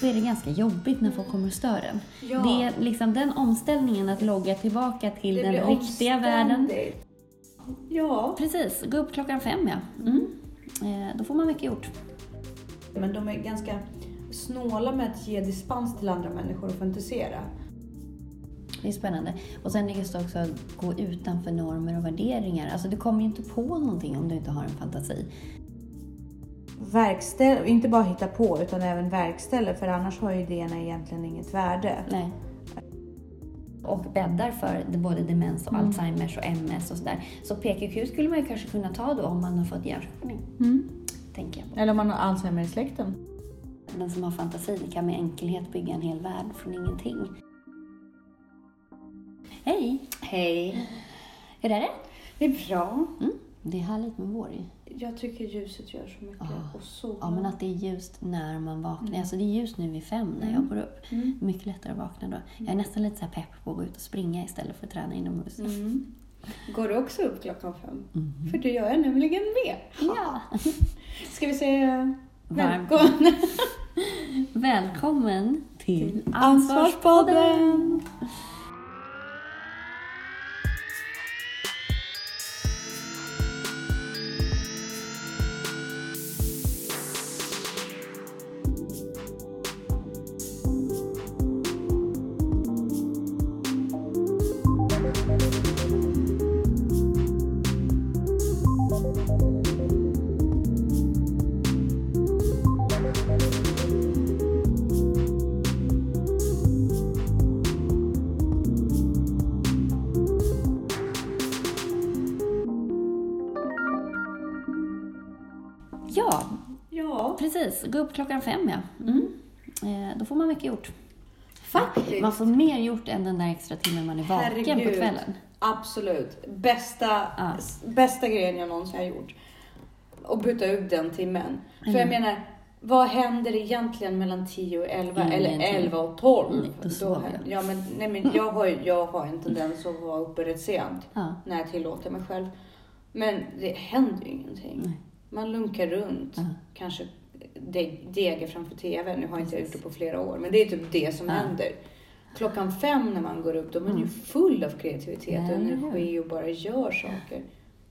då är det ganska jobbigt när folk kommer och stör en. Ja. Det är liksom den omställningen att logga tillbaka till Det den riktiga världen. Ja, Precis, gå upp klockan fem ja. Mm. Eh, då får man mycket gjort. men de är ganska snåla med att ge dispens till andra människor och fantisera. Det är spännande. Och sen är det just också att gå utanför normer och värderingar. Alltså du kommer ju inte på någonting om du inte har en fantasi. Verkställ, inte bara hitta på utan även verkställer för annars har ju idéerna egentligen inget värde. Nej. Och bäddar för både demens och Alzheimers och MS och sådär. Så PQQ skulle man ju kanske kunna ta då om man har fått hjärnskakning. Tänker jag på. Eller om man har Alzheimer i släkten. Den som har fantasin kan med enkelhet bygga en hel värld från ingenting. Hej! Hej. Hur är det? Det är bra. Mm. Det är härligt med vår ju. Jag tycker ljuset gör så mycket. Ja. Och så. Ja, men att det är ljust när man vaknar. Alltså det är ljust nu vid fem när jag går upp. Mm. Mycket lättare att vakna då. Jag är nästan lite så här pepp på att gå ut och springa istället för att träna inomhus. Mm. Går du också upp klockan fem? Mhm. För det gör jag nämligen med. Ja! Ska vi säga Varmt. välkommen Välkommen till Ansvarspodden! Klockan fem ja. Mm. Eh, då får man mycket gjort. faktiskt. Man får mer gjort än den där extra timmen man är vaken på Herregud. kvällen. Absolut. Bästa, Ja. bästa grejen jag någonsin har gjort. Och byta ut den timmen. För jag Mm. menar, vad händer egentligen mellan 10 och 11? Eller Ingenting. 11 och 12? Nej, då händer- jag. Ja, men, nej, men jag, har, jag har en tendens att vara uppe rätt sent. Ja. När jag tillåter mig själv. Men det händer ju ingenting. Nej. Man lunkar runt. Ja. Kanske de- degar framför TV. Nu har jag inte gjort det på flera år. Men det är typ det som händer. Klockan fem när man går upp, då är man ju full av kreativitet och energi och bara gör saker.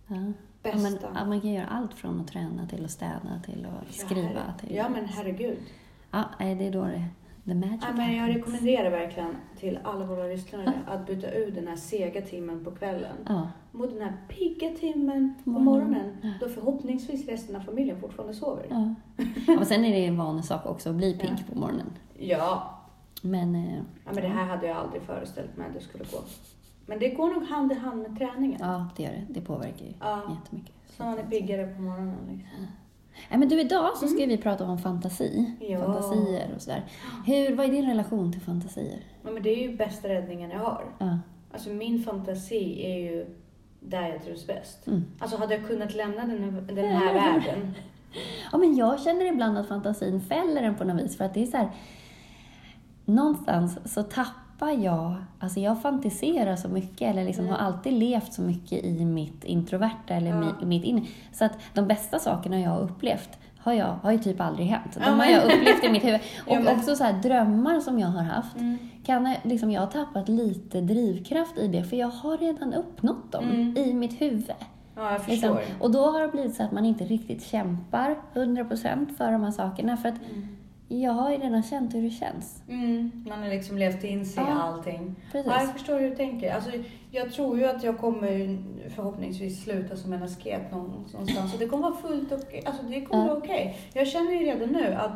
Ja. Ja, Bästa. men, man kan göra allt från att träna till att städa till att skriva. Till, Ja men herregud. Ja, det är då det the magic Ja, men jag rekommenderar verkligen till alla våra lyssnare att byta ut den här sega timmen på kvällen Ja, mot den här pigga timmen på Morgonen. morgonen. Då förhoppningsvis resten av familjen fortfarande sover. ja. ja, och sen är det en vanlig sak också att bli pigg Ja. på morgonen. Ja, Men, eh, Ja, men det här hade jag aldrig föreställt mig att det skulle gå. Men det går nog hand i hand med träningen. ja, det gör det. Det påverkar ju Ja. jättemycket. Så man är piggare på morgonen. Liksom. Nej, men du, idag så ska vi prata om fantasi. Ja. Fantasier och sådär. Hur, vad är din relation till fantasier? Ja, men det är ju bästa räddningen jag har. Ja. Alltså min fantasi är ju där jag trivs bäst. Mm. Alltså hade jag kunnat lämna den, den här världen. Ja, men jag känner ibland att fantasin fäller en på något vis. För att det är så här, någonstans så tappar jag, alltså jag fantiserar så mycket eller liksom Mm. har alltid levt så mycket i mitt introverta eller Ja. mi- mitt inre. Så att de bästa sakerna jag har upplevt har, jag, har ju typ aldrig hänt. De har jag upplevt i mitt huvud. Och också så här drömmar som jag har haft. Mm. Kan jag, liksom, jag har tappat lite drivkraft i det för jag har redan uppnått dem Mm. i mitt huvud. Ja, jag Liksom. förstår. Och då har det blivit så att man inte riktigt kämpar 100% för de här sakerna. För att jag har ju redan känt hur det känns. Mm. Man har liksom levt in sig i Ja, allting. precis. Ja, jag förstår hur du tänker. Alltså, jag tror ju att jag kommer förhoppningsvis sluta som en asket någonstans. Och det kommer vara fullt okej. Alltså, det kommer Ja. vara okej. Jag känner ju redan nu att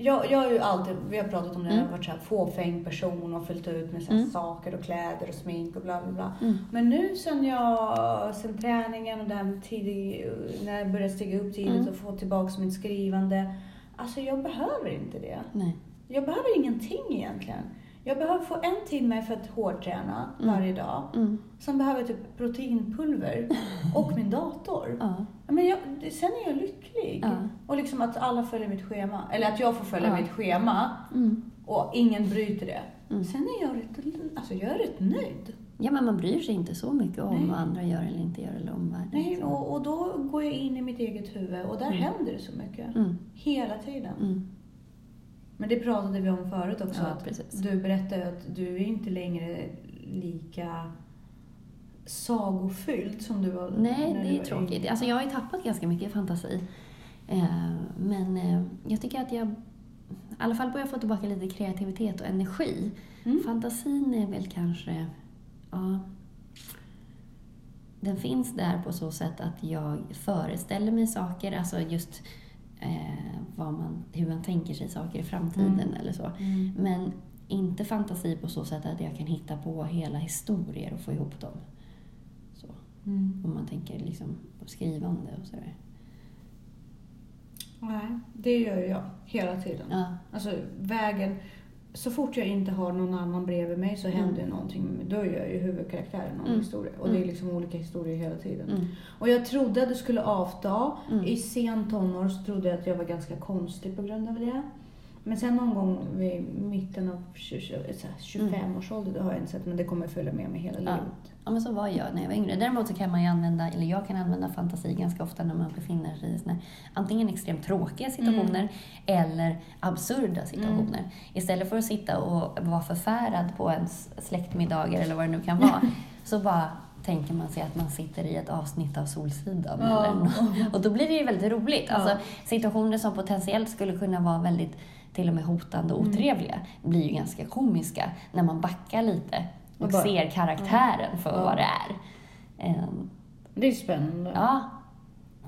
jag, jag är ju alltid, vi har pratat om det, jag Mm. har varit så här fåfäng person och fyllt ut med så Mm. saker och kläder och smink och bla bla bla. Mm. Men nu sen jag, sen träningen och det här med tidig, när jag började stiga upp tidigt Mm. och få tillbaka mitt skrivande. Alltså jag behöver inte det. Nej. Jag behöver ingenting egentligen. Jag behöver få en timme för att hårdträna Mm. varje dag. Mm. Sen behöver jag typ proteinpulver och min dator. Ja. Men jag, sen är jag lycklig. Ja. Och liksom att alla följer mitt schema. Eller att jag får följa Ja. mitt schema Mm. och ingen bryter det. Mm. Sen är jag rätt, alltså jag är rätt nöjd. Ja, men man bryr sig inte så mycket om Nej. vad andra gör eller inte gör eller omvärlden. Nej, Så. och, och då går jag in i mitt eget huvud och där Mm. händer det så mycket. Mm. Hela tiden. Mm. Men det pratade vi om förut också. Ja, att precis. Du berättade att du är inte längre lika sagofylld som du var Nej, när det är tråkigt. yngre. Alltså jag har ju tappat ganska mycket fantasi. Eh, men eh, jag tycker att jag i alla fall börjar få tillbaka lite kreativitet och energi. Mm. Fantasin är väl kanske... Ja, den finns där på så sätt att jag föreställer mig saker, alltså just eh, vad man, hur man tänker sig saker i framtiden Mm. eller så. Mm. Men inte fantasi på så sätt att jag kan hitta på hela historier och få ihop dem. Så. Mm. Om man tänker liksom på skrivande och sådär. Nej, det gör jag hela tiden. Ja. Alltså vägen, så fort jag inte har någon annan bredvid mig så händer Mm. någonting. Då gör ju huvudkaraktären någon Mm. historia. Och det är Mm. liksom olika historier hela tiden. Mm. Och jag trodde att det skulle avta. Mm. I sen tonår så trodde jag att jag var ganska konstig på grund av det. Men sen någon gång vid mitten av 20 så här 25 års ålder, det har jag insett, men det kommer följa med mig hela Mm. Ja. livet. ja, men så var jag när jag var yngre. Däremot så kan man ju använda, eller jag kan använda fantasi ganska ofta när man befinner sig i såna antingen extremt tråkiga situationer eller absurda situationer. Istället för att sitta och vara förfärad på ens släktmiddagar eller vad det nu kan vara, så bara tänker man sig att man sitter i ett avsnitt av Solsidan. Ja. Eller och då blir det ju väldigt roligt. Ja. Alltså, situationer som potentiellt skulle kunna vara väldigt till och med hotande och Mm. otrevliga blir ju ganska komiska när man backar lite och, Och bara- ser karaktären för Ja. vad det är. Ehm, Det är spännande. ja,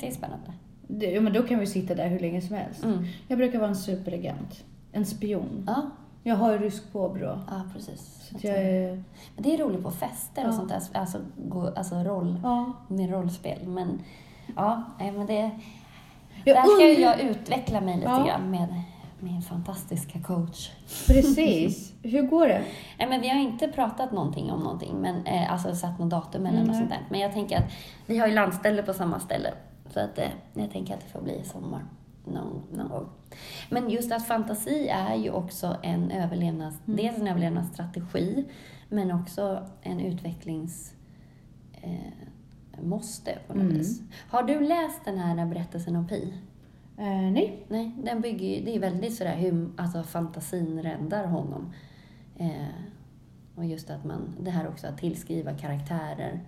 det är spännande. Det, ja, men då kan vi sitta där hur länge som helst. Mm. Jag brukar vara en superagent. En spion. Ja, Jag har ju rysk påbrå. ja, precis. Så jag är... Men det är roligt på fester och Ja. sånt där, alltså, gå, alltså roll, Ja. med rollspel. Men ja, men det, Jag där ska undrar- jag utveckla mig lite Ja. grann med min fantastiska coach. Precis. Hur går det? Nej, men vi har inte pratat någonting om någonting, men, eh, alltså satt något datum eller något Nej. sånt där. Men jag tänker att vi har ju landställe på samma ställe. Så att, eh, jag tänker att det får bli i sommar någon, någon gång. Men just att fantasi är ju också en överlevnads... Mm. Dels en överlevnadsstrategi, men också en utvecklings... Eh, måste på något Mm. vis. Har du läst den här berättelsen om Pi? Eh, nej. Nej, den bygger ju, det är väldigt sådär hur alltså, fantasin räddar honom. Eh, och just att man, det här också att tillskriva karaktärer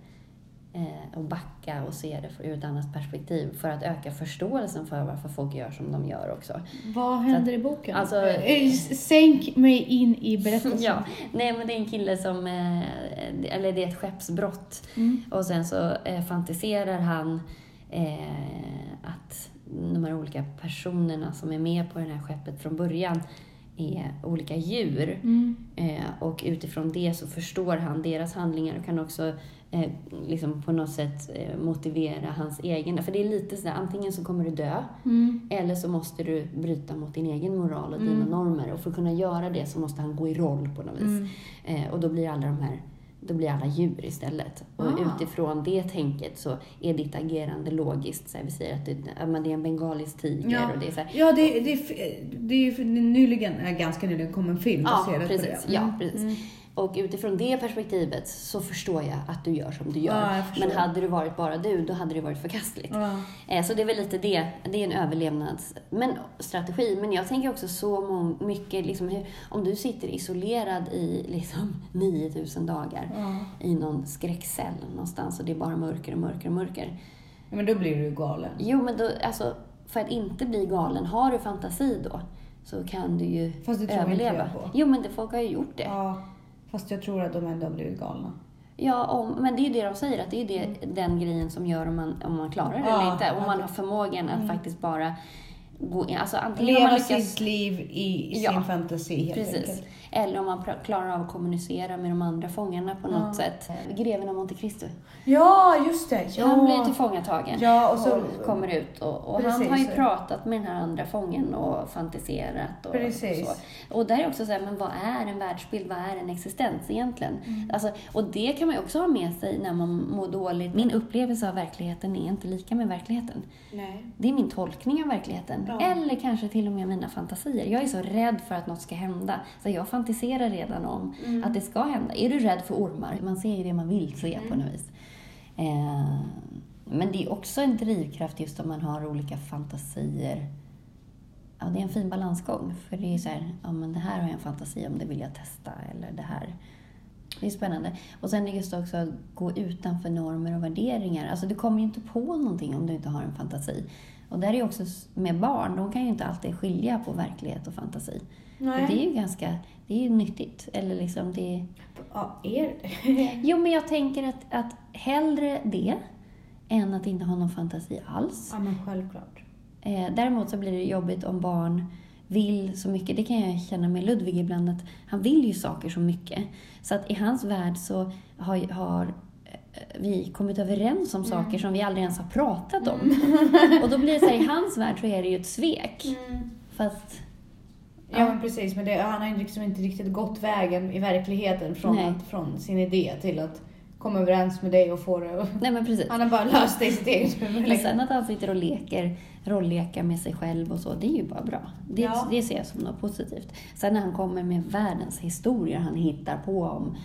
och backa och se det ur ett annat perspektiv för att öka förståelsen för varför folk gör som de gör också. Vad händer i boken? alltså- Eh, Sänk mig in i berättelsen. Ja, nej men det är en kille som, eh, eller det är ett skeppsbrott Mm. och sen så eh, fantiserar han eh, att de här olika personerna som är med på det här skeppet från början är olika djur. Mm. Eh, och utifrån det så förstår han deras handlingar och kan också eh, liksom på något sätt eh, motivera hans egen. För det är lite sådär, antingen så kommer du dö Mm. eller så måste du bryta mot din egen moral och dina Mm. normer. Och för att kunna göra det så måste han gå i roll på något vis. Mm. Eh, och då blir alla de här då blir alla djur istället. Och Ah. utifrån det tänket så är ditt agerande logiskt. Så här, vi säger att det, det är en bengalisk tiger Ja. och det är så här, Ja, det, det, det är ju nyligen, äh, ganska nyligen kom en film Ja, baserad på precis. det. Ja, Mm. precis. Mm. Och utifrån det perspektivet så förstår jag att du gör som du gör. Ja. Men hade det varit bara du, då hade det varit förkastligt. Ja. Eh, Så det är väl lite det. Det är en överlevnads men, jag tänker också så mycket, liksom, hur, om du sitter isolerad i liksom 9000 dagar Ja. i någon skräckcell någonstans och det är bara mörker och mörker och mörker. Men då blir du galen. Jo, men då, alltså, för att inte bli galen, har du fantasi då så kan du ju Fast det tror inte överleva. jag på. Jo, men det, folk har ju gjort det. Ja, fast jag tror att de ändå har blivit galna. Ja, om, men det är ju det de säger, att det är det, den grejen som gör om man, om man klarar det Ja, eller inte. Om man har förmågan att Mm. faktiskt bara gå in. Alltså antingen om man Leva lyckas... sitt liv i Ja, sin fantasi helt Precis. enkelt. Eller om man klarar av att kommunicera med de andra fångarna på något Ja. sätt. Greven av Monte Cristo. Ja, just det. Ja. Han blir tillfångatagen Ja, och och, så... kommer ut. Och, och han Precis. har ju pratat med den här andra fången och fantiserat. Och, Precis. så. och där är också så här, men vad är en världsbild? Vad är en existens egentligen? Mm. Alltså, och det kan man ju också ha med sig när man mår dåligt. Min upplevelse av verkligheten är inte lika med verkligheten. Nej. Det är min tolkning av verkligheten. Ja. Eller kanske till och med mina fantasier. Jag är så rädd för att något ska hända. Så jag fantiserar redan om Mm. att det ska hända. Är du rädd för ormar? Man ser ju det man vill se på något vis. Eh, men det är också en drivkraft just om man har olika fantasier. ja, det är en fin balansgång. För det är så här, ja men det här har jag en fantasi om, det vill jag testa. Eller det här. Det är spännande. Och sen är det just också att gå utanför normer och värderingar. Alltså du kommer ju inte på någonting om du inte har en fantasi. Och där är ju också med barn, de kan ju inte alltid skilja på verklighet och fantasi. Och det är ju ganska, det är ju nyttigt. Eller liksom det Ja, är det Jo, men jag tänker att, att hellre det än att inte ha någon fantasi alls. Ja, men självklart. Eh, däremot så blir det jobbigt om barn vill så mycket. Det kan jag känna med Ludvig ibland, att han vill ju saker så mycket. Så att i hans värld så har, har vi kommit överens om saker som vi aldrig ens har pratat om. Och då blir det så här, i hans värld så är det ju ett svek. Fast, Ja, men precis. Men det, han har ju liksom inte riktigt gått vägen i verkligheten från, att, från sin idé till att komma överens med dig och få det. att- nej men precis. Han har bara löst det i sitt eget huvud. Men liksom. sen att han sitter och leker rolllekar med sig själv och så, det är ju bara bra. Det, Ja. det ser jag som något positivt. Sen när han kommer med världens historier han hittar på om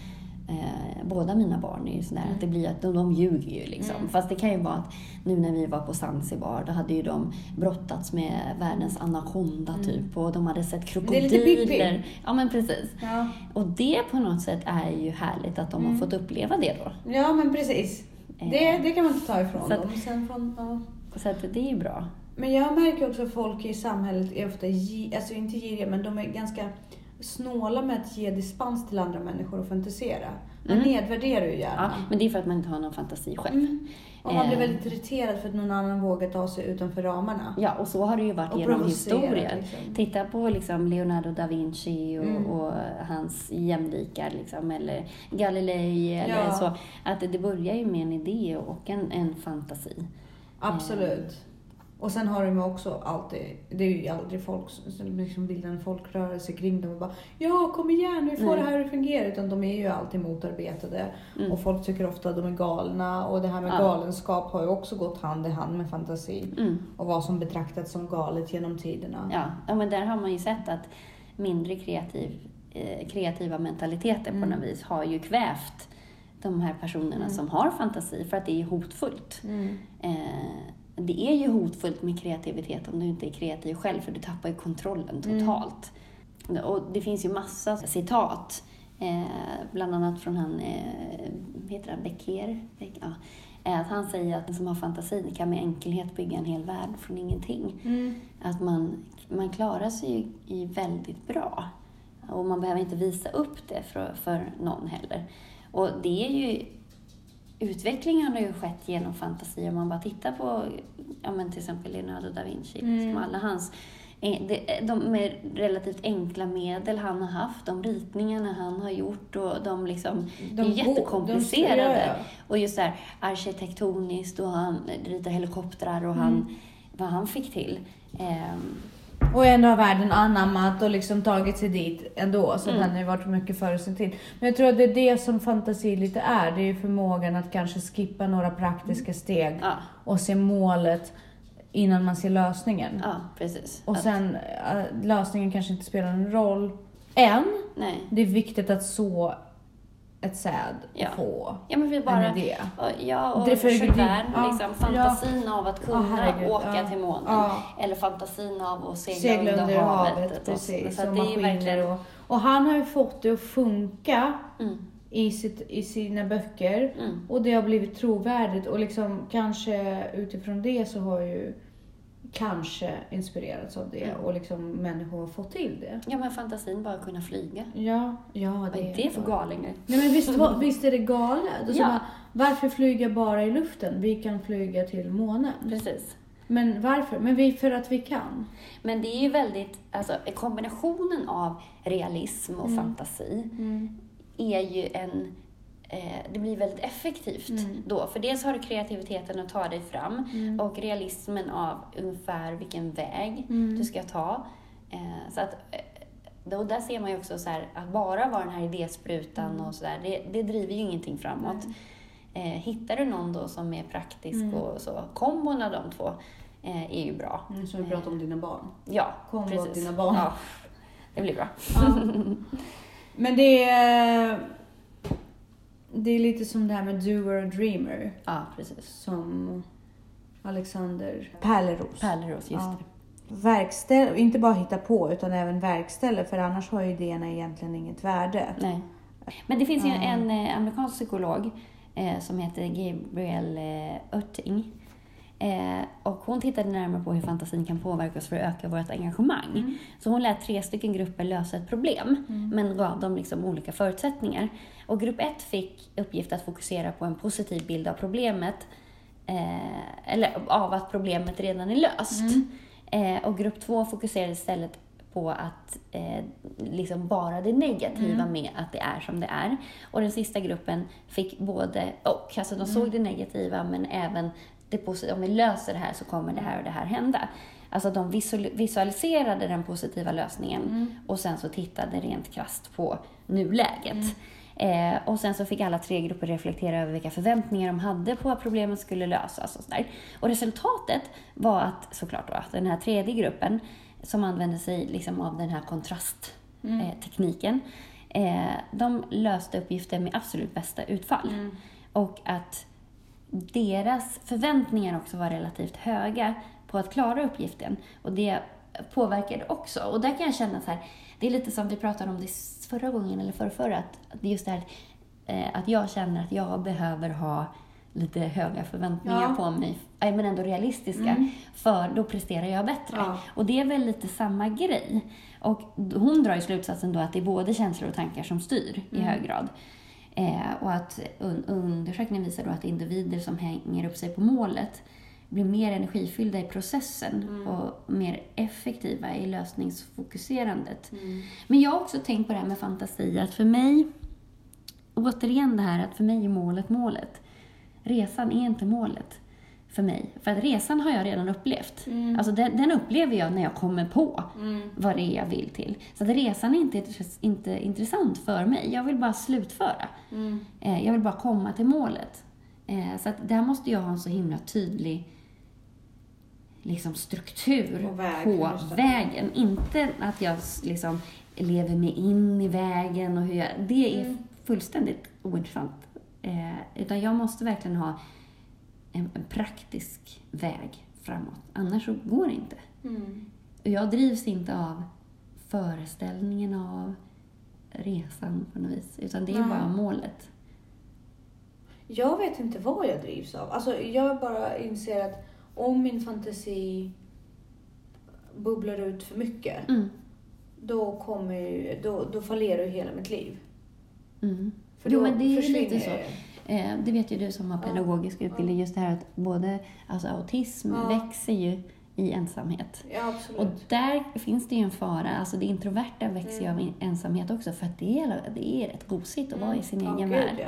eh, båda mina barn är ju sådär att det blir att de, de ljuger ju liksom. Mm. Fast det kan ju vara att nu när vi var på Zanzibar, då hade ju de brottats med världens anakonda typ och de hade sett Mm. Det är lite Pippi. krokodiler. Ja men precis. Ja. Och det på något sätt är ju härligt att de Mm. har fått uppleva det då. ja, men precis. Det, Eh, det kan man inte ta ifrån Så att- dem. Sen från, ja. Så att det är ju bra. Men jag märker också att folk i samhället är ofta, alltså inte giriga, men de är ganska snåla med att ge dispens till andra människor och fantisera. Man Mm. nedvärderar ju Ja, gärna. men det är för att man inte har någon fantasi själv. Mm. Och man blir Eh. väldigt irriterad för att någon annan vågar ta sig utanför ramarna. Ja, och så har det ju varit Och genom historien. liksom. Titta på liksom Leonardo da Vinci och, Mm. och hans jämlikar, liksom, eller Galilei. Eller Ja. så. Att det, börjar ju med en idé och en, en fantasi. Absolut. Och sen har de också alltid, det är ju aldrig folk som som liksom bildar en folkrörelse kring dem och bara Ja, kom igen, vi får Nej. det här att fungera. Utan de är ju alltid motarbetade. Mm. Och folk tycker ofta att de är galna. Och det här med Ja. galenskap har ju också gått hand i hand med fantasi. Mm. Och vad som betraktats som galet genom tiderna. Ja, ja, men där har man ju sett att mindre kreativ, eh, kreativa mentaliteter Mm. på något vis har ju kvävt de här personerna Mm. som har fantasi för att det är hotfullt. Mm. Eh, det är ju hotfullt med kreativitet om du inte är kreativ själv, för du tappar ju kontrollen Mm. totalt. Och det finns ju massa citat, eh, bland annat från han, eh, heter han Becker? Beck, ja. Eh, Att han säger att den som har fantasi kan med enkelhet bygga en hel värld från ingenting. Mm. Att man, man klarar sig ju väldigt bra. Och man behöver inte visa upp det för, för någon heller. Och det är ju utvecklingen har ju skett genom fantasi. Om man bara tittar på ja, men till exempel Leonardo da Vinci, Mm. liksom alla hans eh, det- de med relativt enkla medel han har haft, de ritningarna han har gjort och de liksom, är De go- jättekomplicerade. de- ja. Och just där arkitektoniskt och han ritar helikoptrar och han, Mm. vad han fick till. Ehm, Och ändå har världen anammat och liksom tagit sig dit ändå. Så Mm. den har ju varit mycket före sin tid. Men jag tror att det är det som fantasi lite är. Det är ju förmågan att kanske skippa några praktiska steg ja, och se målet innan man ser lösningen. ja, precis. Och Att- sen, äh, lösningen kanske inte spelar någon roll än. nej. Det är viktigt att så ett säd Ja. få Ja, men vi bara... en idé. och- Ja, och Jules Verne, ja, liksom, fantasin av att kunna herregud, åka ja. till månen. Ja. Eller fantasin av att segla, Segla under havet, och så. precis. Så och det är verkligen... och, och han har ju fått det att funka Mm, i, sitt, i sina böcker. mm. Och det har blivit trovärdigt och liksom kanske utifrån det så har ju kanske inspirerats av det Mm. och liksom människor har fått till det. Ja, men fantasin bara kunna flyga. Ja, ja Vad är det för galningar? Nej men visst, visst är det galet? Och så Ja. bara, varför flyga bara i luften? Vi kan flyga till månen. Precis. Men varför? Men vi, för att vi kan. Men det är ju väldigt, alltså kombinationen av realism och Mm. fantasi är ju en det blir väldigt effektivt Mm. då. För dels har du kreativiteten att ta dig fram Mm. och realismen av ungefär vilken väg Mm. du ska ta. Eh, så att, eh, då, där ser man ju också så här, att bara vara den här idésprutan Mm. och sådär, det, det driver ju ingenting framåt. Eh, hittar du någon då som är praktisk Mm. och så, kombon av de två eh, är ju bra. Mm, som vi pratade om dina barn. Ja, Kombo precis. dina barn. Ja, det blir bra. Men det är, det är lite som det här med doer och dreamer. Ja, precis. Som Alexander Pärleros. Pärleros, just Ja. det. verkställer, inte bara hitta på utan även verkställer för annars har ju idéerna egentligen inget värde. Nej. Men det finns ju en eh, amerikansk psykolog eh, som heter Gabrielle eh, Örting. Eh, och hon tittade närmare på hur fantasin kan påverka oss för att öka vårt engagemang. Mm. Så hon lät tre stycken grupper lösa ett problem, men gav dem liksom olika förutsättningar. Och grupp ett fick uppgift att fokusera på en positiv bild av problemet, eh, eller av att problemet redan är löst. Eh, och grupp två fokuserade istället på att eh, liksom bara det negativa med att det är som det är. Och den sista gruppen fick både och. Alltså de såg det negativa men även det positiva. Om vi löser det här så kommer det här och det här hända. Alltså de visual- visualiserade den positiva lösningen och sen så tittade rent krasst på nuläget. Eh, och sen så fick alla tre grupper reflektera över vilka förväntningar de hade på att problemet skulle lösas och sådär. Och resultatet var att, såklart då, att den här tredje gruppen som använde sig liksom av den här kontrasttekniken, eh, de löste uppgiften med absolut bästa utfall. Och att deras förväntningar också var relativt höga på att klara uppgiften. Och det påverkade också. Och där kan jag känna så här, det är lite som vi pratade om det förra gången, eller förra, förra att just det här eh, att jag känner att jag behöver ha lite höga förväntningar Ja. på mig, men ändå realistiska, för då presterar jag bättre. Ja. Och det är väl lite samma grej. Och hon drar ju slutsatsen då att det är både känslor och tankar som styr i hög grad. Eh, och att un undersökningen visar då att individer som hänger upp sig på målet blir mer energifyllda i processen och mer effektiva i lösningsfokuserandet. Men jag har också tänkt på det här med fantasi, att för mig, återigen det här att för mig är målet målet. Resan är inte målet för mig. För att resan har jag redan upplevt. Alltså den, den upplever jag när jag kommer på vad det är jag vill till. Så att resan är inte, inte intressant för mig. Jag vill bara slutföra. Eh, jag vill bara komma till målet. Eh, så att där måste jag ha en så himla tydlig liksom, struktur väg, på vägen. Inte att jag liksom lever mig in i vägen och hur jag... Det är Mm. fullständigt ointressant. Eh, utan jag måste verkligen ha en, en praktisk väg framåt. Annars så går det inte. Och jag drivs inte av föreställningen av resan på något vis. Utan det är Nej. bara målet. Jag vet inte vad jag drivs av. Alltså, jag bara inser att om min fantasi bubblar ut för mycket, Mm. då, kommer då, då fallerar ju hela mitt liv. Mm. För Jo, då men det är lite så. jag. Eh, det vet ju du som har pedagogisk utbildning, just det här att både alltså autism Ja. växer ju i ensamhet. Ja. Och där finns det ju en fara, alltså det introverta växer ju av Mm. ensamhet också för att det är, det är rätt gosigt att vara i sin Ja, egen värld. Ja.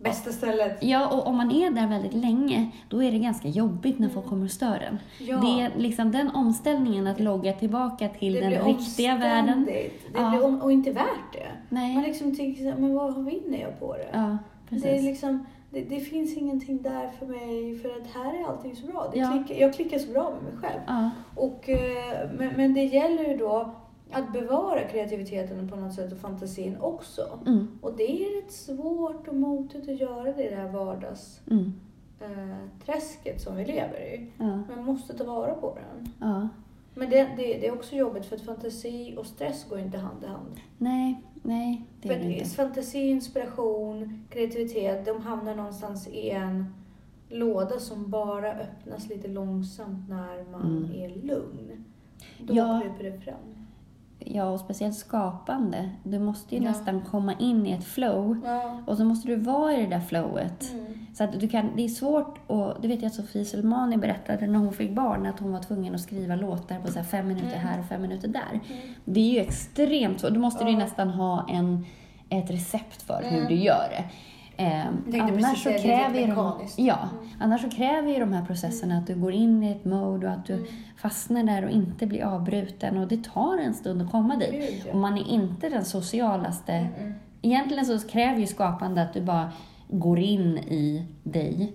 Bästa stället. Ja, och om man är där väldigt länge, då är det ganska jobbigt när folk kommer och stör en. Ja. Det är liksom den omställningen att logga tillbaka till det den riktiga världen. Det Ja. blir och inte värt det. Nej. Man liksom här, men vad vinner jag på det? Ja, precis. Det, är liksom, det, det finns ingenting där för mig för att här är allting så bra. Det Ja. klickar, jag klickar så bra med mig själv. Ja, Och, eh, men, men det gäller ju då att bevara kreativiteten på något sätt och fantasin också. mm, Och det är rätt svårt och motigt att göra det i det här vardagsträsket mm, eh, som vi lever i. ja, man måste ta vara på den. ja. Men det, det, det är också jobbigt för att fantasi och stress går inte hand i hand. Nej, nej, det För inte. fantasi, inspiration, kreativitet, de hamnar någonstans i en låda som bara öppnas lite långsamt när man Mm. är lugn. Då Ja. kryper det fram. Ja, och speciellt skapande. Du måste ju Ja. nästan komma in i ett flow. Ja. Och så måste du vara i det där flowet. Mm. Så att du kan, det är svårt, och det vet jag att Sofie Selmani berättade när hon fick barn, att hon var tvungen att skriva låtar på så fem minuter Mm. här och fem minuter där. Mm. Det är ju extremt svårt. Då måste du ju nästan ha en, ett recept för hur Mm. du gör det. Eh, annars, så kräver de, ja, Mm. annars så kräver ju de här processerna att du går in i ett mode och att du Mm. fastnar där och inte blir avbruten. Och det tar en stund att komma dit. Gud, ja. Och man är inte den socialaste. Egentligen så kräver ju skapande att du bara går in i dig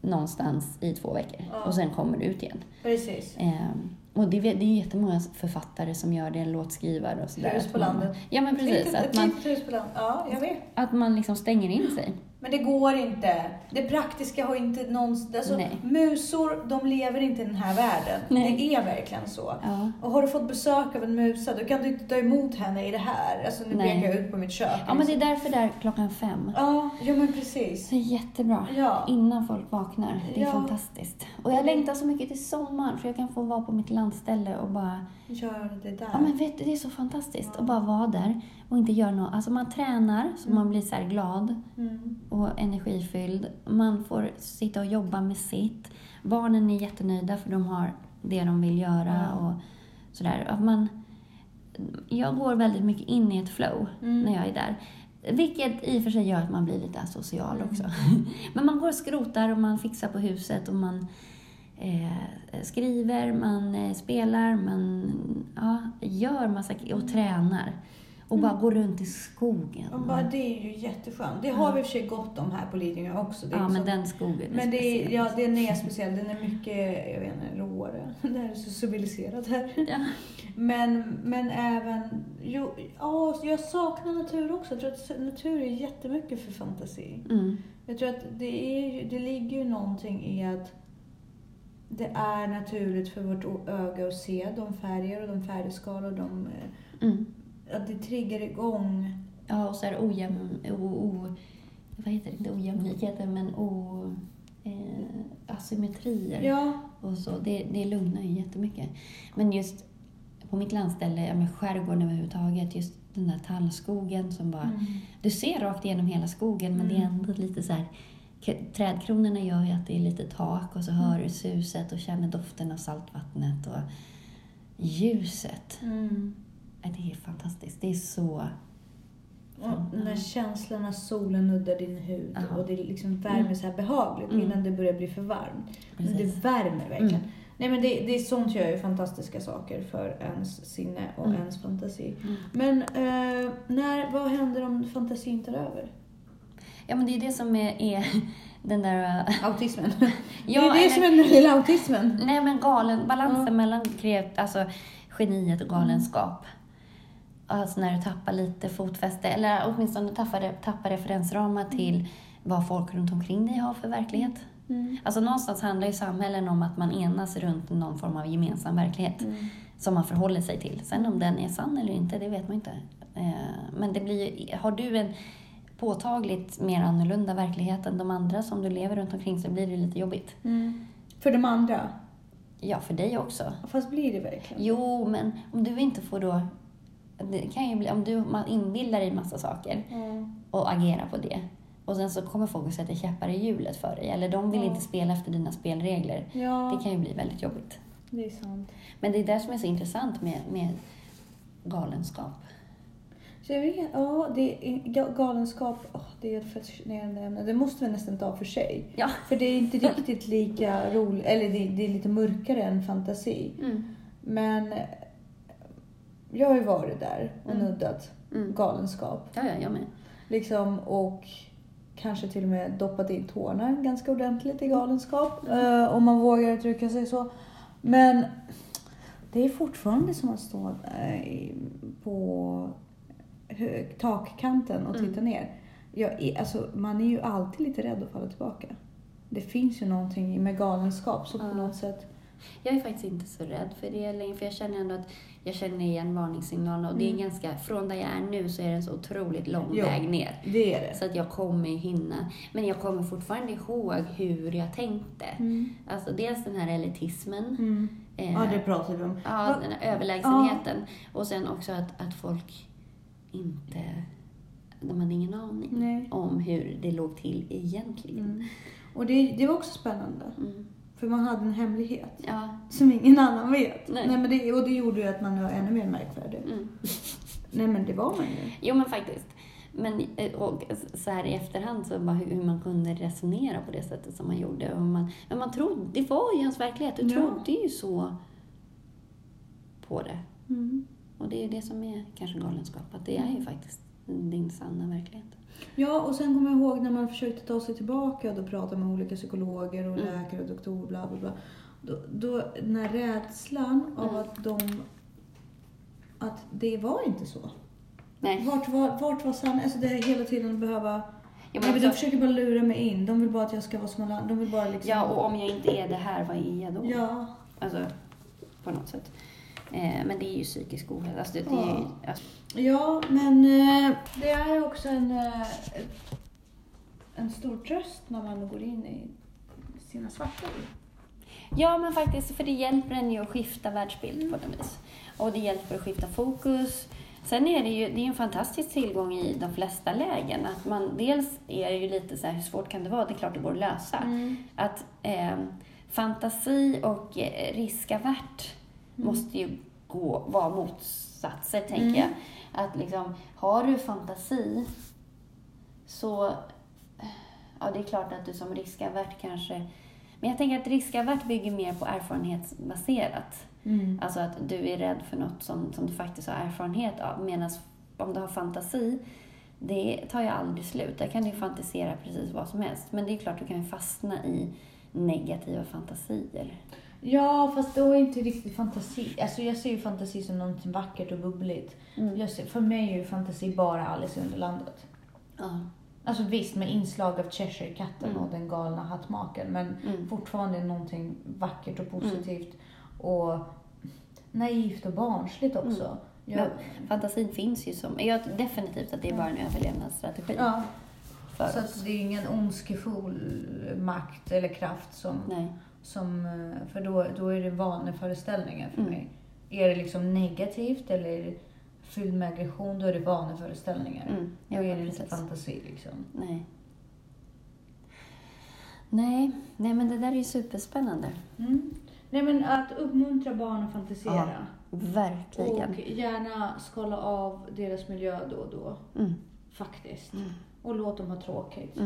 någonstans i två veckor Ja. och sen kommer du ut igen. Precis. Ehm, och det, är- det är jättemånga författare som gör det, låtskrivare och sådär. Hus på landet. Ja men precis, Ett att man, litet hus på landet. Ja, jag vet. att man liksom stänger in sig. Men det går inte. Det praktiska har inte någonsin... Alltså, Nej. musor, de lever inte i den här världen. Nej. Det är verkligen så. Ja. Och har du fått besök av en musa, då kan du inte ta emot henne i det här. Alltså nu Nej. pekar jag ut på mitt kök. ja, men det är därför där klockan fem. Ja, ja men precis. Det är jättebra. Ja. Innan folk vaknar. Det är Ja. fantastiskt. Och jag längtar så mycket till sommaren för jag kan få vara på mitt landställe och bara... Gör det där. Ja men vet du, det är så fantastiskt att bara vara där och inte göra något. Alltså man tränar så man blir så glad Mm. och energifylld. Man får sitta och jobba med sitt. Barnen är jättenöjda för de har det de vill göra Ja. och sådär. Att man, jag går väldigt mycket in i ett flow Mm. när jag är där. Vilket i och för sig gör att man blir lite asocial Mm. också. Men man går och skrotar och man fixar på huset och man eh, skriver, man eh, spelar, man ja, gör massa och tränar. Och bara går runt i skogen. Och bara, det är ju jätteskönt. Det har vi i och för sig gott om här på Lidingö också. Ja, inte men så- den skogen är men det är, speciell. ja, den är speciell. Den är mycket, jag vet inte, råare. Det här är så civiliserat här. Ja. Men, men även, jo, ja, jag saknar natur också. Jag tror att natur är jättemycket för fantasi. Mm. Jag tror att det, är, det ligger ju någonting i att det är naturligt för vårt öga att se de färger och de färgskal och de, eh, Mm. Att det triggar igång. Ja, och så är det ojämn... O, o, vad heter det? Inte ojämlikheter, men o, eh, asymmetrier. Ja, Och så. Det, det lugnar ju jättemycket. Men just på mitt landställe, ja, skärgården överhuvudtaget, just den där tallskogen som bara... Mm. Du ser rakt igenom hela skogen, men det är Mm. ändå lite så här... Trädkronorna gör ju att det är lite tak och så hör du suset och känner doften av saltvattnet och ljuset. Mm. Ja, Det är fantastiskt. Det är så... Den där känslan när solen nuddar din hud Ja. och det liksom värmer Mm. så här behagligt Mm. innan det börjar bli för varmt. Men Precis. det värmer verkligen. Mm. Nej men det, det är sånt gör ju fantastiska saker för ens sinne och Mm. ens fantasi. Mm. Men eh, när, vad händer om fantasin tar över? Ja, men det är det som är, är den där... äh, Autismen. Ja, det är det eller- som är den lilla autismen. Nej, men galen, balansen Ja. mellan kreat, alltså, geniet och galenskap. Alltså när du tappar lite fotfäste, eller åtminstone tappar, tappar referensramar till vad folk runt omkring dig har för verklighet. Mm. Alltså någonstans handlar ju samhällen om att man enas runt någon form av gemensam verklighet Mm. som man förhåller sig till. Sen om den är sann eller inte, det vet man inte. Eh, Men det blir har du en påtagligt mer annorlunda verklighet än de andra som du lever runt omkring så blir det lite jobbigt. Mm. För de andra. Ja, för dig också. Fast blir det verkligen? Jo, men om du inte får då... Det kan ju bli, om du man inbillar dig massa saker Mm. och agerar på det och sen så kommer folk att sätta käppar i hjulet för dig eller de vill Ja. inte spela efter dina spelregler. Ja, Det kan ju bli väldigt jobbigt. det är sant. Men det är det som är så intressant med, med galenskap. Så jag vet, ja, det är, ga- galenskap, åh, det är ett fascinerande ämne. Det måste vi nästan ta för sig. Ja. För det är inte riktigt lika roligt, eller det, det är lite mörkare än fantasi. Mm. Men jag har ju varit där och Mm. nuddat Mm. galenskap. Ja, ja, jag med. Liksom, och kanske till och med doppat in tårna ganska ordentligt i galenskap. eh, om man vågar uttrycka sig så. Men det är fortfarande som att stå eh, på takkanten och titta ner. Jag är, alltså, man är ju alltid lite rädd att falla tillbaka. Det finns ju någonting med galenskap som på något sätt... Jag är faktiskt inte så rädd för det längre, för jag känner ändå att jag känner igen varningssignalerna och det är Mm. ganska, från där jag är nu så är det en så otroligt lång Jo. väg ner. Det är det. Så att jag kommer hinna. Men jag kommer fortfarande ihåg hur jag tänkte. Mm. Alltså dels den här elitismen. Mm. eh, Ja, det pratar vi om. ja, Va- den här överlägsenheten. Och sen också att, att folk inte... De hade ingen aning Nej. om hur det låg till egentligen. Mm. Och det, det var också spännande. Mm. För man hade en hemlighet Ja. som ingen annan vet. Nej. men det, och det gjorde ju att man var ännu mer märkvärdig. Mm. Nej men det var man ju. Jo, men faktiskt. Men eh, och så här i efterhand så bara hur man kunde resonera på det sättet som man gjorde. Och man, men man trodde, det var ju hans verklighet. Du Ja. trodde ju så på det. Mm. Och det är det som är kanske galenskap, att det är ju faktiskt din sanna verklighet. Ja, och sen kommer jag ihåg när man försökte ta sig tillbaka och då pratade med olika psykologer och Mm. läkare och doktorer bla bla bla. Då, då den här rädslan av Mm. att de... Att det var inte så. Nej. Vart var, vart var sanningen? Alltså det här hela tiden behöva... Ja, men de försöker bara lura mig in. De vill bara att jag ska vara som alla andra. De vill bara liksom... ja, och om jag inte är det här, vad är jag då? Ja. Alltså, på något sätt. Eh, men det är ju psykisk ohälsa. Alltså, det, det ju, Ja. alltså, Ja, men eh, det är ju också en, eh, en stor tröst när man går in i sina svarta liv. Ja, men faktiskt, för det hjälper en ju att skifta världsbild på något vis. Och det hjälper att skifta fokus. Sen är det ju det är en fantastisk tillgång i de flesta lägen. Att man, dels är det ju lite så här, hur svårt kan det vara? Det är klart det går att lösa. Att eh, fantasi och riskavärt måste ju gå, vara motsatser, tänker jag. Att liksom, har du fantasi så, ja det är klart att du som riskavärt kanske men jag tänker att riskavärt bygger mer på erfarenhetsbaserat. Mm. Alltså att du är rädd för något som, som du faktiskt har erfarenhet av. Medan om du har fantasi, det tar ju aldrig slut. Där kan du ju fantisera precis vad som helst. Men det är klart, du kan ju fastna i negativa fantasier. Ja, fast då är inte riktigt fantasi. Alltså jag ser ju fantasi som någonting vackert och bubbligt. Mm. Jag ser, för mig är ju fantasi bara Alice i Underlandet. Ja. Alltså visst med inslag av Cheshire-katten Mm. och den galna hattmakaren. Men Mm. fortfarande någonting vackert och positivt. Och naivt och barnsligt också. Jag, Men fantasin finns ju som... Jag definitivt att det är bara en överlevnadsstrategi. ja, så det är ingen ondskefull makt eller kraft som Nej. Som, eh, för då, då är det vaneföreställningar för Mm. mig. Är det liksom negativt eller fylld med aggression, då är det vaneföreställningar. Mm. Då är det precis. inte fantasi liksom. Nej. Nej, nej men det där är ju superspännande. Mm. Nej men att uppmuntra barn att fantisera. Verkligen. Och gärna skala av deras miljö då och då. Mm. Faktiskt. Mm. Och låt dem ha tråkigt.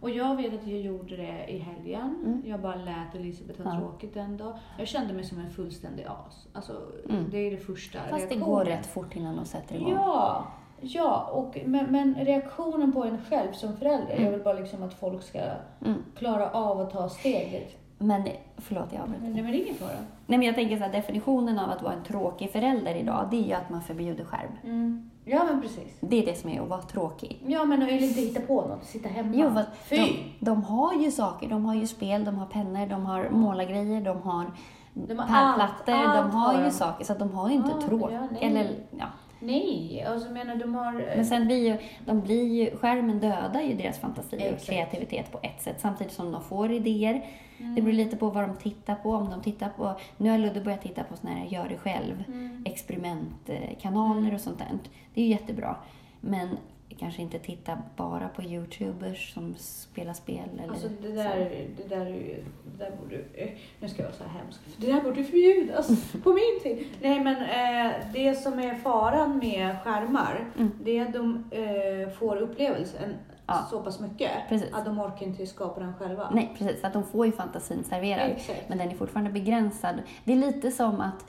Och jag vet att jag gjorde det i helgen. Mm. Jag bara lät Elisabeth ha Ja. tråkigt en dag. Jag kände mig som en fullständig as. Alltså, Mm. det är det första Fast det går reaktionen. rätt fort innan de sätter igång. Ja, ja och, men, men reaktionen på en själv som förälder, Mm. jag vill bara liksom att folk ska Mm. klara av att ta steget. Men, förlåt jag avbröt. Men det är ingen fara? Nej men jag tänker så här, definitionen av att vara en tråkig förälder idag, det är ju att man förbjuder skärm. Mm. Ja, men precis. Det är det som är att vara tråkig. Ja, men vill inte hitta på något, sitta hemma. Jo, fast Fy! de, de har ju saker. De har ju spel, de har pennor, de har målargrejer, de har De har pärlplattor. de har ju saker, så att de har ju inte Ja, tråkigt. ja, nej. Eller, ja. Nej, alltså menar de har... eh, Men sen blir ju, de blir ju, skärmen dödar ju deras fantasi och Exakt. kreativitet på ett sätt, samtidigt som de får idéer. Mm. Det beror lite på vad de tittar på. Om de tittar på, nu har Ludde börjat titta på såna här gör det själv, Mm. experimentkanaler och sånt där. Det är ju jättebra. Men kanske inte titta bara på youtubers som spelar spel eller Alltså det där, det där det där borde, eh, nu ska jag vara så här hemsk, det där borde förbjudas på min tid. Nej men eh, det som är faran med skärmar, Mm. det är att de eh, får upplevelsen Ja. så pass mycket Precis. att de orkar inte skapa den själva. Nej, precis. Att de får ju fantasin serverad. Exakt. Men den är fortfarande begränsad. Det är lite som att,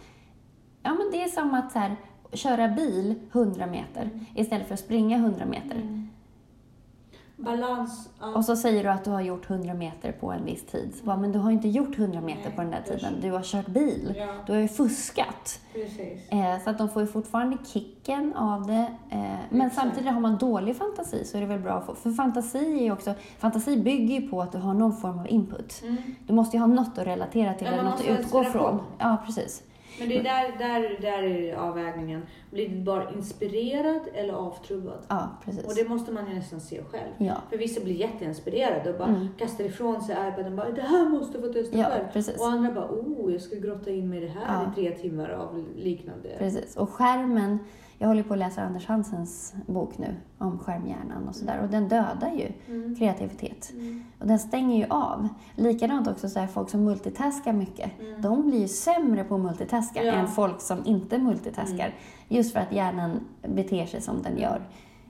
ja men det är som att så här, köra bil 100 meter istället för att springa 100 meter. Mm. Balans, ja. Och så säger du att du har gjort 100 meter på en viss tid. Så bara, men du har inte gjort 100 meter Nej, på den där tiden. Du har kört bil. Ja, Du har ju fuskat. precis. Eh, så att de får ju fortfarande kicken av det. Eh, men Exakt. samtidigt har man dålig fantasi så är det väl bra att få. För fantasi är ju också, fantasi bygger ju på att du har någon form av input. Mm. Du måste ju ha något att relatera till, Ja, eller något att utgå från. Ja, precis. Men det är där, där, där är avvägningen. Blir du bara inspirerad eller avtrubbad? Ja, precis. Och det måste man ju nästan se själv. Ja, För vissa blir jätteinspirerade och bara Mm. kastar ifrån sig iPaden och bara det här måste jag få testa ja själv. precis. Och andra bara oh, jag ska grotta in mig i det här Ja. i tre timmar av liknande. Precis. Och skärmen, jag håller på att läsa Anders Hansens bok nu om skärmhjärnan och sådär. Och den dödar ju Mm. kreativitet. Mm. Och den stänger ju av. Likadant också så här, folk som multitaskar mycket. Mm. De blir ju sämre på att multitaska Ja. än folk som inte multitaskar. Mm. Just för att hjärnan beter sig som den gör.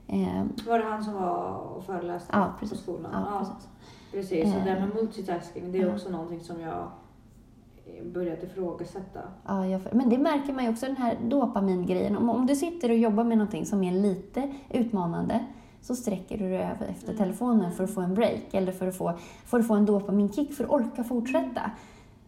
Eh, Var det han som var och föreläste Ja, på precis. skolan? ja, precis. precis. Så Eh. det här med multitasking, det är Ja. också någonting som jag börjat ifrågasätta. Ja, jag, men det märker man ju också, den här dopamingrejen. Om, om du sitter och jobbar med någonting som är lite utmanande så sträcker du dig över efter Mm. telefonen för att få en break eller för att få, för att få en dopaminkick för att orka fortsätta.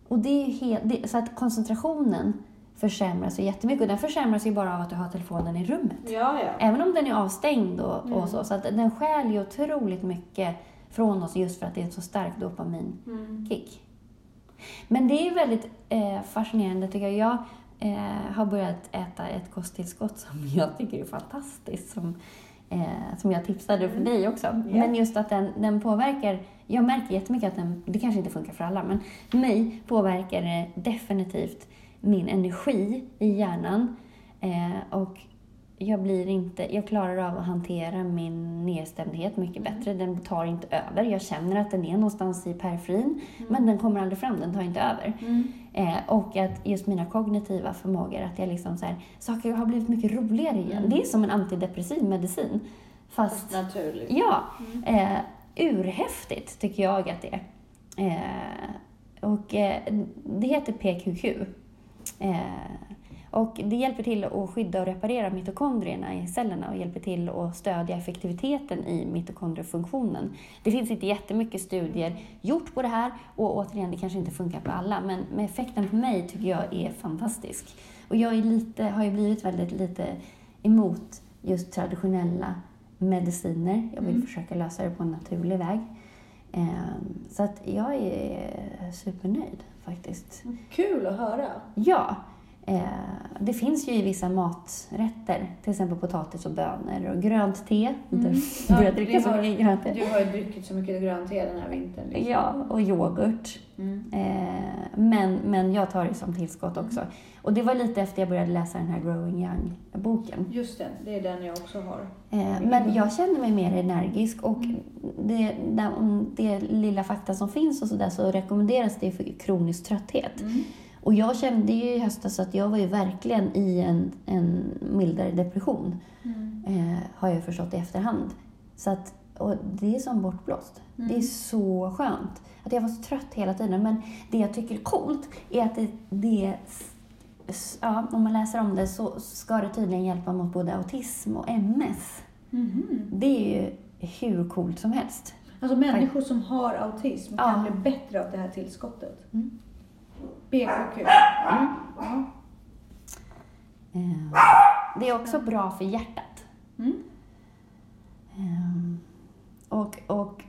Och det är helt, det, så att koncentrationen försämras ju jättemycket. Och den försämras ju bara av att du har telefonen i rummet. Ja, ja. Även om den är avstängd och, Mm. och så. Så att den stjäl ju otroligt mycket från oss just för att det är ett så starkt dopaminkick. Mm. Men det är väldigt eh, fascinerande tycker jag. Jag eh, har börjat äta ett kosttillskott som jag tycker är fantastiskt. Som, eh, som jag tipsade för dig också. Men just att den, den påverkar, jag märker jättemycket att den, det kanske inte funkar för alla, men för mig påverkar det definitivt min energi i hjärnan. Eh, och jag blir inte, jag klarar av att hantera min nedstämdhet mycket bättre. Den tar inte över. Jag känner att den är någonstans i periferin, men den kommer aldrig fram, den tar inte över. Mm. Eh, och att just mina kognitiva förmågor, att jag liksom så här, saker har blivit mycket roligare igen. Mm. Det är som en antidepressiv medicin. Fast, Naturligt. ja, eh, urhäftigt tycker jag att det är. Eh, och eh, det heter PQQ. Eh, och det hjälper till att skydda och reparera mitokondrierna i cellerna och hjälper till att stödja effektiviteten i mitokondriefunktionen. Det finns inte jättemycket studier gjort på det här och återigen, det kanske inte funkar på alla, men med effekten på mig tycker jag är fantastisk. Och jag är lite, har ju blivit väldigt lite emot just traditionella mediciner. Jag vill Mm. försöka lösa det på en naturlig väg. Ehm, Så att jag är supernöjd faktiskt. Kul att höra. Ja, det finns ju i vissa maträtter, till exempel potatis och bönor och grönt te. Mm. Du Ja, börjar dricka så mycket grönt te. Du har ju druckit så mycket grönt te den här vintern. liksom. Ja, och yoghurt. Mm. Eh, men, men jag tar det som tillskott också. Och det var lite efter jag började läsa den här Growing Young-boken. Just det, det är den jag också har. Eh, men jag kände mig mer energisk och det, det, det lilla fakta som finns och sådär så rekommenderas det för kronisk trötthet. Mm. Och jag kände ju i höstas att jag var ju verkligen i en, en mildare depression. Mm. Eh, har jag förstått i efterhand. Så att, och det är som bortblåst. Mm. Det är så skönt. Att jag var så trött hela tiden. Men det jag tycker är coolt är att det, det ja, om man läser om det så ska det tydligen hjälpa mot både autism och MS. Mhm. Det är ju hur coolt som helst. Alltså människor som har autism Ja. kan bli bättre av det här tillskottet. Mm. BKQ. Mm. Ja. Eh, Det är också bra för hjärtat. Mm. Ehm, Och, och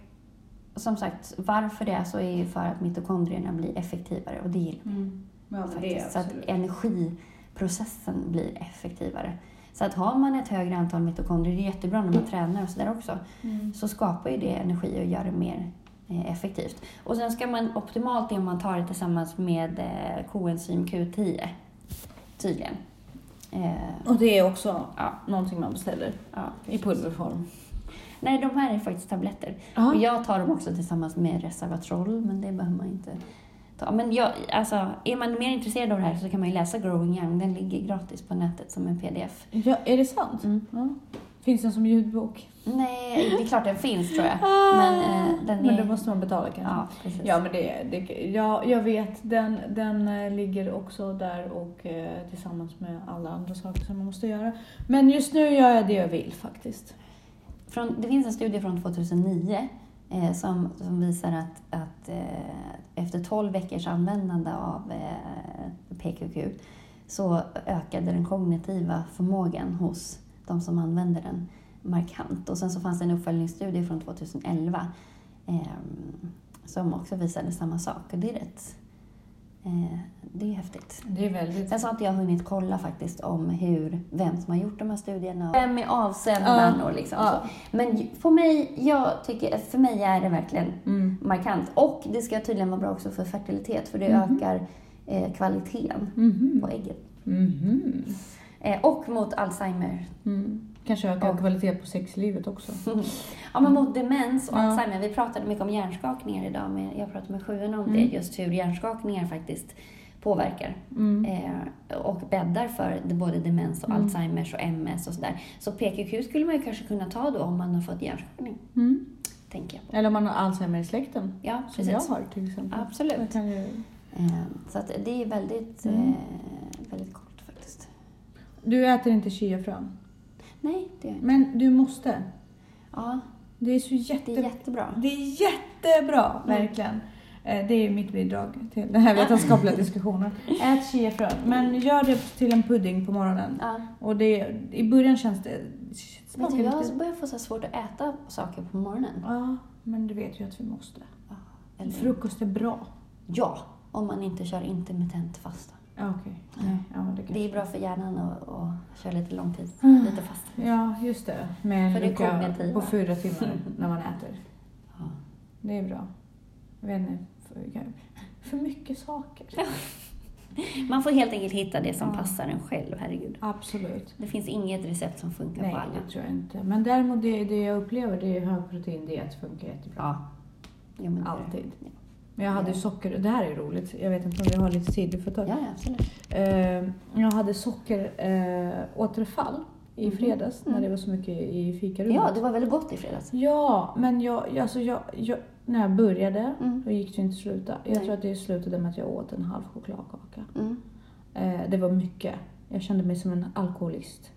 som sagt, varför det är så är ju för att mitokondrierna blir effektivare och det gillar Mm. Ja, vi det är faktiskt. Så att energiprocessen blir effektivare. Så att har man ett högre antal mitokondrier, det är jättebra när man tränar och sådär också, Mm. så skapar ju det energi och gör det mer eh, effektivt. Och sen ska man optimalt det om man tar det tillsammans med eh, koenzym Q10, tydligen. Eh, Och det är också ja, någonting man beställer ja. i pulverform. Nej, de här är faktiskt tabletter. Ja. Och jag tar dem också tillsammans med Resveratrol, men det behöver man inte ta. Men jag, alltså, är man mer intresserad av det här så kan man ju läsa Growing Young. Den ligger gratis på nätet som en pdf. Ja, är det sant? Mm. Ja. Finns den som ljudbok? Nej, det är klart den finns tror jag. Ah, Men, eh, den men är- då måste man betala kanske? Ja, precis. Ja, men det, det, ja, jag vet. Den, den eh, ligger också där och eh, tillsammans med alla andra saker som man måste göra. Men just nu gör jag det jag vill faktiskt. Från, det finns en studie från 2009 eh, som, som visar att, att eh, efter 12 veckors användande av eh, PQQ så ökade den kognitiva förmågan hos de som använder den markant. Och sen så fanns det en uppföljningsstudie från 2011 eh, som också visade samma sak. Och det är rätt... Eh, det är häftigt. Det är väldigt... Sen så har inte jag hunnit kolla faktiskt om hur, vem som har gjort de här studierna. Vem är avsändaren Ja. och liksom Ja. så. Men för mig, jag tycker, för mig är det verkligen Mm. markant. Och det ska tydligen vara bra också för fertilitet för det Mhm. ökar eh, kvaliteten Mhm. på ägget. Eh, och mot Alzheimer. Mm. Kanske öka Och- kvalitet på sexlivet också. Ja, men mot demens och Ja. Alzheimer. Vi pratade mycket om hjärnskakningar idag. Men jag pratade med sjuan om Mm. det, just hur hjärnskakningar faktiskt påverkar. Mm. Eh, och bäddar för både demens och Mm. Alzheimers och MS och sådär. Så PQQ skulle man ju kanske kunna ta då om man har fått hjärnskakning, Mm. tänker jag på. Eller om man har Alzheimer i släkten. Ja, Som jag har till exempel. Absolut. Ju... Eh, så att det är väldigt, Mm. eh, väldigt faktiskt. Du äter inte chiafrön. Nej, det är Men du måste. Ja, Det är så det jätte... är jättebra. Det är jättebra, Mm. verkligen. Eh, Det är mitt bidrag till den här vetenskapliga diskussionen. Ät chiafrön, men gör det till en pudding på morgonen. Ja. Och det, i början känns det... Smakar du, jag börjar få så svårt att äta saker på morgonen. Ja, men du vet ju att vi måste. Eller, Frukost är bra. ja, om man inte kör intermittent fasta. Ja, okej. Nej, ja, det, Det är bra för hjärnan att, att köra lite långtid, Mm. lite fast. Ja, just det. Med För det kognitiva. på fyra timmar när man äter. Ja. Det är bra. Jag vet inte, för, för mycket saker. Man får helt enkelt hitta det som Ja. passar en själv, herregud. Absolut. Det finns inget recept som funkar Nej, på alla. det tror jag inte. Men däremot det, det jag upplever, det är högproteindiet funkar jättebra. Ja. ja Alltid. Ja, Men jag hade ju Ja. socker, det här är roligt, jag vet inte om vi har lite tid, du får ta. ja absolut. Eh, jag hade sockeråterfall eh, i Mhm. fredags när Mm. det var så mycket i fikarummet. Ja, det var väldigt gott i fredags. Ja, men jag, alltså jag, jag, när jag började, Mm. då gick det inte att sluta. Jag Nej. tror att det slutade med att jag åt en halv chokladkaka. Mm. Eh, det var mycket. Jag kände mig som en alkoholist.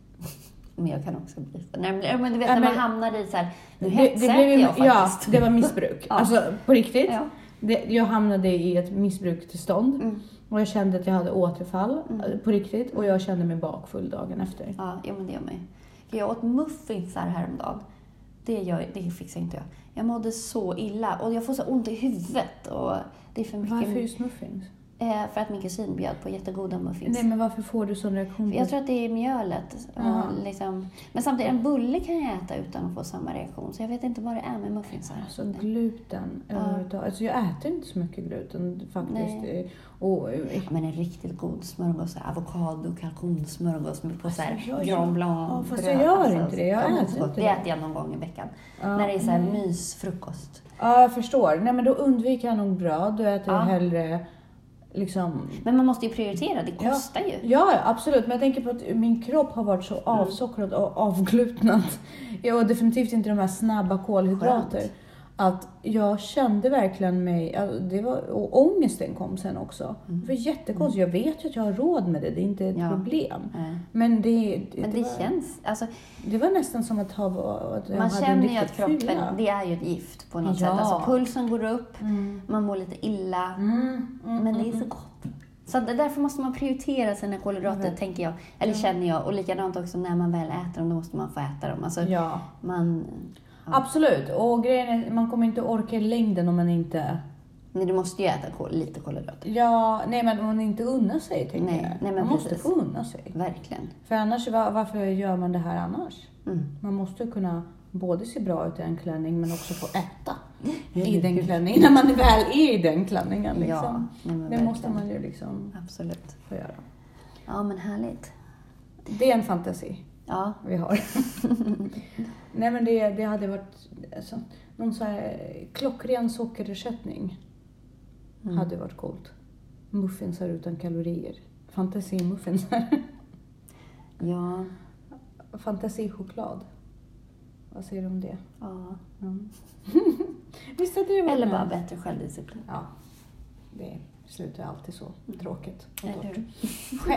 Men jag kan också bli så. Nej, men, du vet Ja, när man hamnar i så här, nu Det- hetsäter blev ju- jag Ja, faktiskt. det var missbruk. Ja. Alltså på riktigt. Ja. Det, jag hamnade i ett missbrukstillstånd Mm. och jag kände att jag hade återfall Mm. på riktigt och jag kände mig bakfull dagen efter. Ja, ja, men det gör mig. Jag åt muffinsar häromdagen. Det, gör, det fixar inte jag. Jag mådde så illa och jag får så ont i huvudet. Och det är för mycket. Varför just muffins? Eh, för att min kusin bjöd på jättegoda muffins. Nej men varför får du sån reaktion? Jag tror att det är mjölet. Ja. Och liksom, men samtidigt, en bulle kan jag äta utan att få samma reaktion. Så jag vet inte vad det är med muffinsar. Alltså gluten Ja. överhuvudtaget. Alltså jag äter inte så mycket gluten faktiskt. Nej. Eh, Och, eh, Ja, men en riktigt god smörgås, avokado, kalkonsmörgås med på så Alltså, jag- Grand Blanc Ja, fast jag gör Alltså, inte det. Jag äter så inte Det det. äter jag någon gång i veckan. ja, När det är så här nej. mysfrukost. Ja, jag förstår. Nej men då undviker jag nog bröd. Då äter jag Ja. hellre liksom Men man måste ju prioritera, det Ja. kostar ju. Ja, ja, absolut. Men jag tänker på att min kropp har varit så Mm. avsockrad och avglutnad. Jag och definitivt inte de här snabba kolhydrater. Skönt. Att jag kände verkligen mig, det var, och ångesten kom sen också. Det var jättekonstigt. Jag vet ju att jag har råd med det, det är inte ett Mm. Ja. problem. Nej. Men det, det, Men det var, känns, alltså, det var nästan som att, ha, att man känner ju att kroppen, fylla. det är ju ett gift på något Ja. sätt. Alltså pulsen går upp, Mm. man mår lite illa, Mm, mm, men det är mm, så gott. Så därför måste man prioritera sina kolhydrater, vet. tänker jag. Eller känner jag. Och likadant också när man väl äter dem, då måste man få äta dem. Alltså, Ja, man. Absolut. Och grejen är, man kommer inte orka i längden om man inte Nej, du måste ju äta kol, lite kolhydrater. Ja, nej men om man inte unnar sig tänker Nej, jag. nej, men man måste precis. få unna sig. Verkligen. För annars, var, varför gör man det här annars? Mm. Man måste kunna både se bra ut i en klänning men också få äta i den klänningen. När man väl är i den klänningen Ja, liksom. men det verkligen. måste man ju liksom Absolut. få göra. Ja, men härligt. Det är en fantasi Ja, vi har. nej men det, det hade varit alltså, någon så här klockren sockerersättning. Mm. Hade varit coolt. Muffinsar utan kalorier. Fantasimuffinsar. ja, Fantasichoklad. Vad säger du om det? ja. Mm. Visst hade det varit Eller bara bättre självdisciplin. Ja, det slutar alltid så tråkigt. och torrt.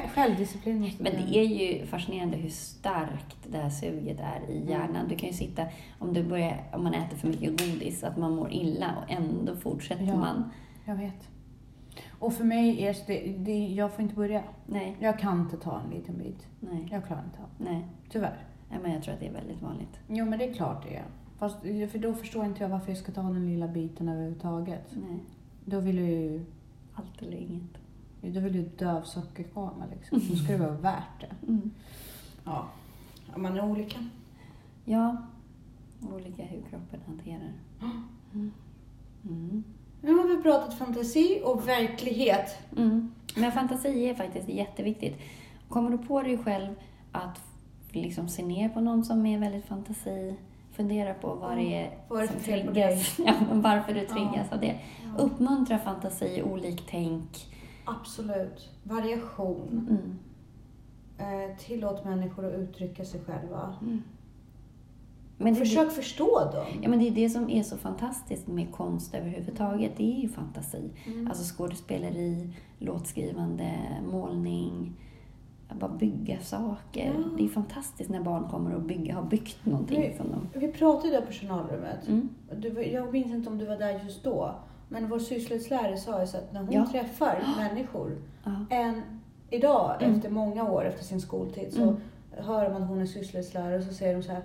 Självdisciplin måste Men det är ju fascinerande hur starkt det här suget är i hjärnan. Du kan ju sitta, om, du börjar, om man äter för mycket godis, att man mår illa och ändå fortsätter Ja. man. Jag vet. Och för mig är det, det, jag får inte börja. Nej, Jag kan inte ta en liten bit. nej, Jag klarar inte av nej. Tyvärr. Ja, men jag tror att det är väldigt vanligt. Jo, men det är klart det är. Fast för då förstår inte jag varför jag ska ta den lilla biten överhuvudtaget. Nej, Då vill jag ju, allt eller inget. då vill jag dö av sockerkoma liksom. Då ska det vara värt det. Mm. Ja, man är olika. Ja, olika hur kroppen hanterar. Mm. Mm. Nu har vi pratat fantasi och verklighet. Mm. Men fantasi är faktiskt jätteviktigt. Kommer du på dig själv att liksom se ner på någon som är väldigt fantasi, fundera på vad det är det som triggas. Ja, varför du triggas Ja. av det. Uppmuntra fantasi, oliktänk. Absolut. Variation. Mm. Eh, tillåt människor att uttrycka sig själva. Mm. Men det, Försök förstå dem. Ja, men det är det som är så fantastiskt med konst överhuvudtaget. Det är ju fantasi. Mm. Alltså skådespeleri, låtskrivande, målning, att bara bygga saker. Ja. Det är fantastiskt när barn kommer och bygga, har byggt någonting Nej. som de... Vi pratade där på journalrummet. Mm. Du, jag minns inte om du var där just då. Men vår sysslolärare sa ju så att när hon Ja. träffar människor, Ja. än idag Mm. efter många år efter sin skoltid så Mm. hör man att hon är sysslolärare och så säger de så här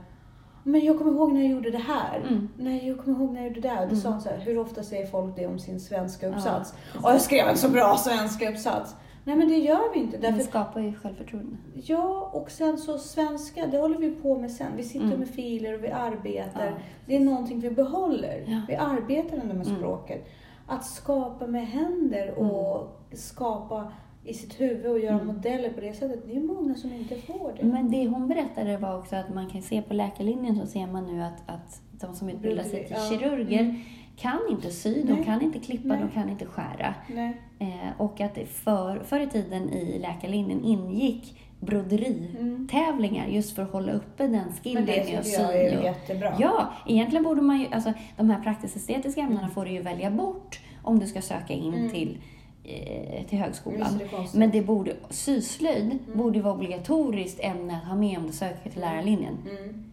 men jag kommer ihåg när jag gjorde det här. Mm. Nej, jag kommer ihåg när jag gjorde det där. Och då Mm. sa hon så här, hur ofta säger folk det om sin svenska uppsats? precis. och jag skrev en så bra svenska uppsats. Nej, men det gör vi inte. Det Därför skapar ju självförtroende. Ja, och sen så svenska, det håller vi på med sen. Vi sitter Mm. med filer och vi arbetar. Ja. Det är någonting vi behåller. Ja. Vi arbetar ändå med Mm. språket. Att skapa med händer och skapa i sitt huvud och göra Mm. modeller på det sättet, det är många som inte får det. Men det hon berättade var också att man kan se på läkarlinjen så ser man nu att, att de som utbildar sig till kirurger Mm. kan inte sy, de Nej. kan inte klippa, Nej. de kan inte skära. Nej. Eh, och att för, förr i tiden i läkarlinjen ingick broderitävlingar just för att hålla uppe den skillen Men det tycker jag är jättebra. Ja, egentligen borde man ju, alltså de här praktiskt-estetiska ämnena får du ju välja bort om du ska söka in Mm. till, eh, till högskolan. Det. Men det borde, syslöjd Mm. borde vara obligatoriskt ämne att ha med om du söker till lärarlinjen. Mm.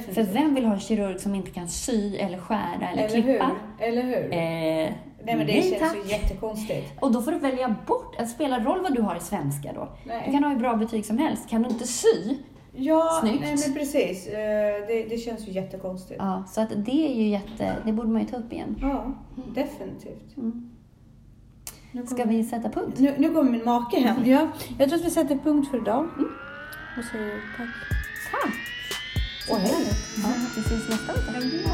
För vem vill ha en kirurg som inte kan sy eller skära eller, Eller klippa? hur? Eller hur? Eh, Nej men det nej, känns tack. ju jättekonstigt. Och då får du välja bort, det spelar roll vad du har i svenska då. Nej. Du kan ha hur bra betyg som helst, kan du inte sy? Ja, Snyggt. nej men precis. Eh, Det, det känns ju jättekonstigt. Ja, så att det är ju jätte, det borde man ju ta upp igen. Ja, definitivt. Mm. Nu Ska vi sätta punkt? Nu, nu kommer min make hem. Ja, jag tror att vi sätter punkt för idag. Och säger tack. Tack! Och hej! Ja, vi ses nästa vecka.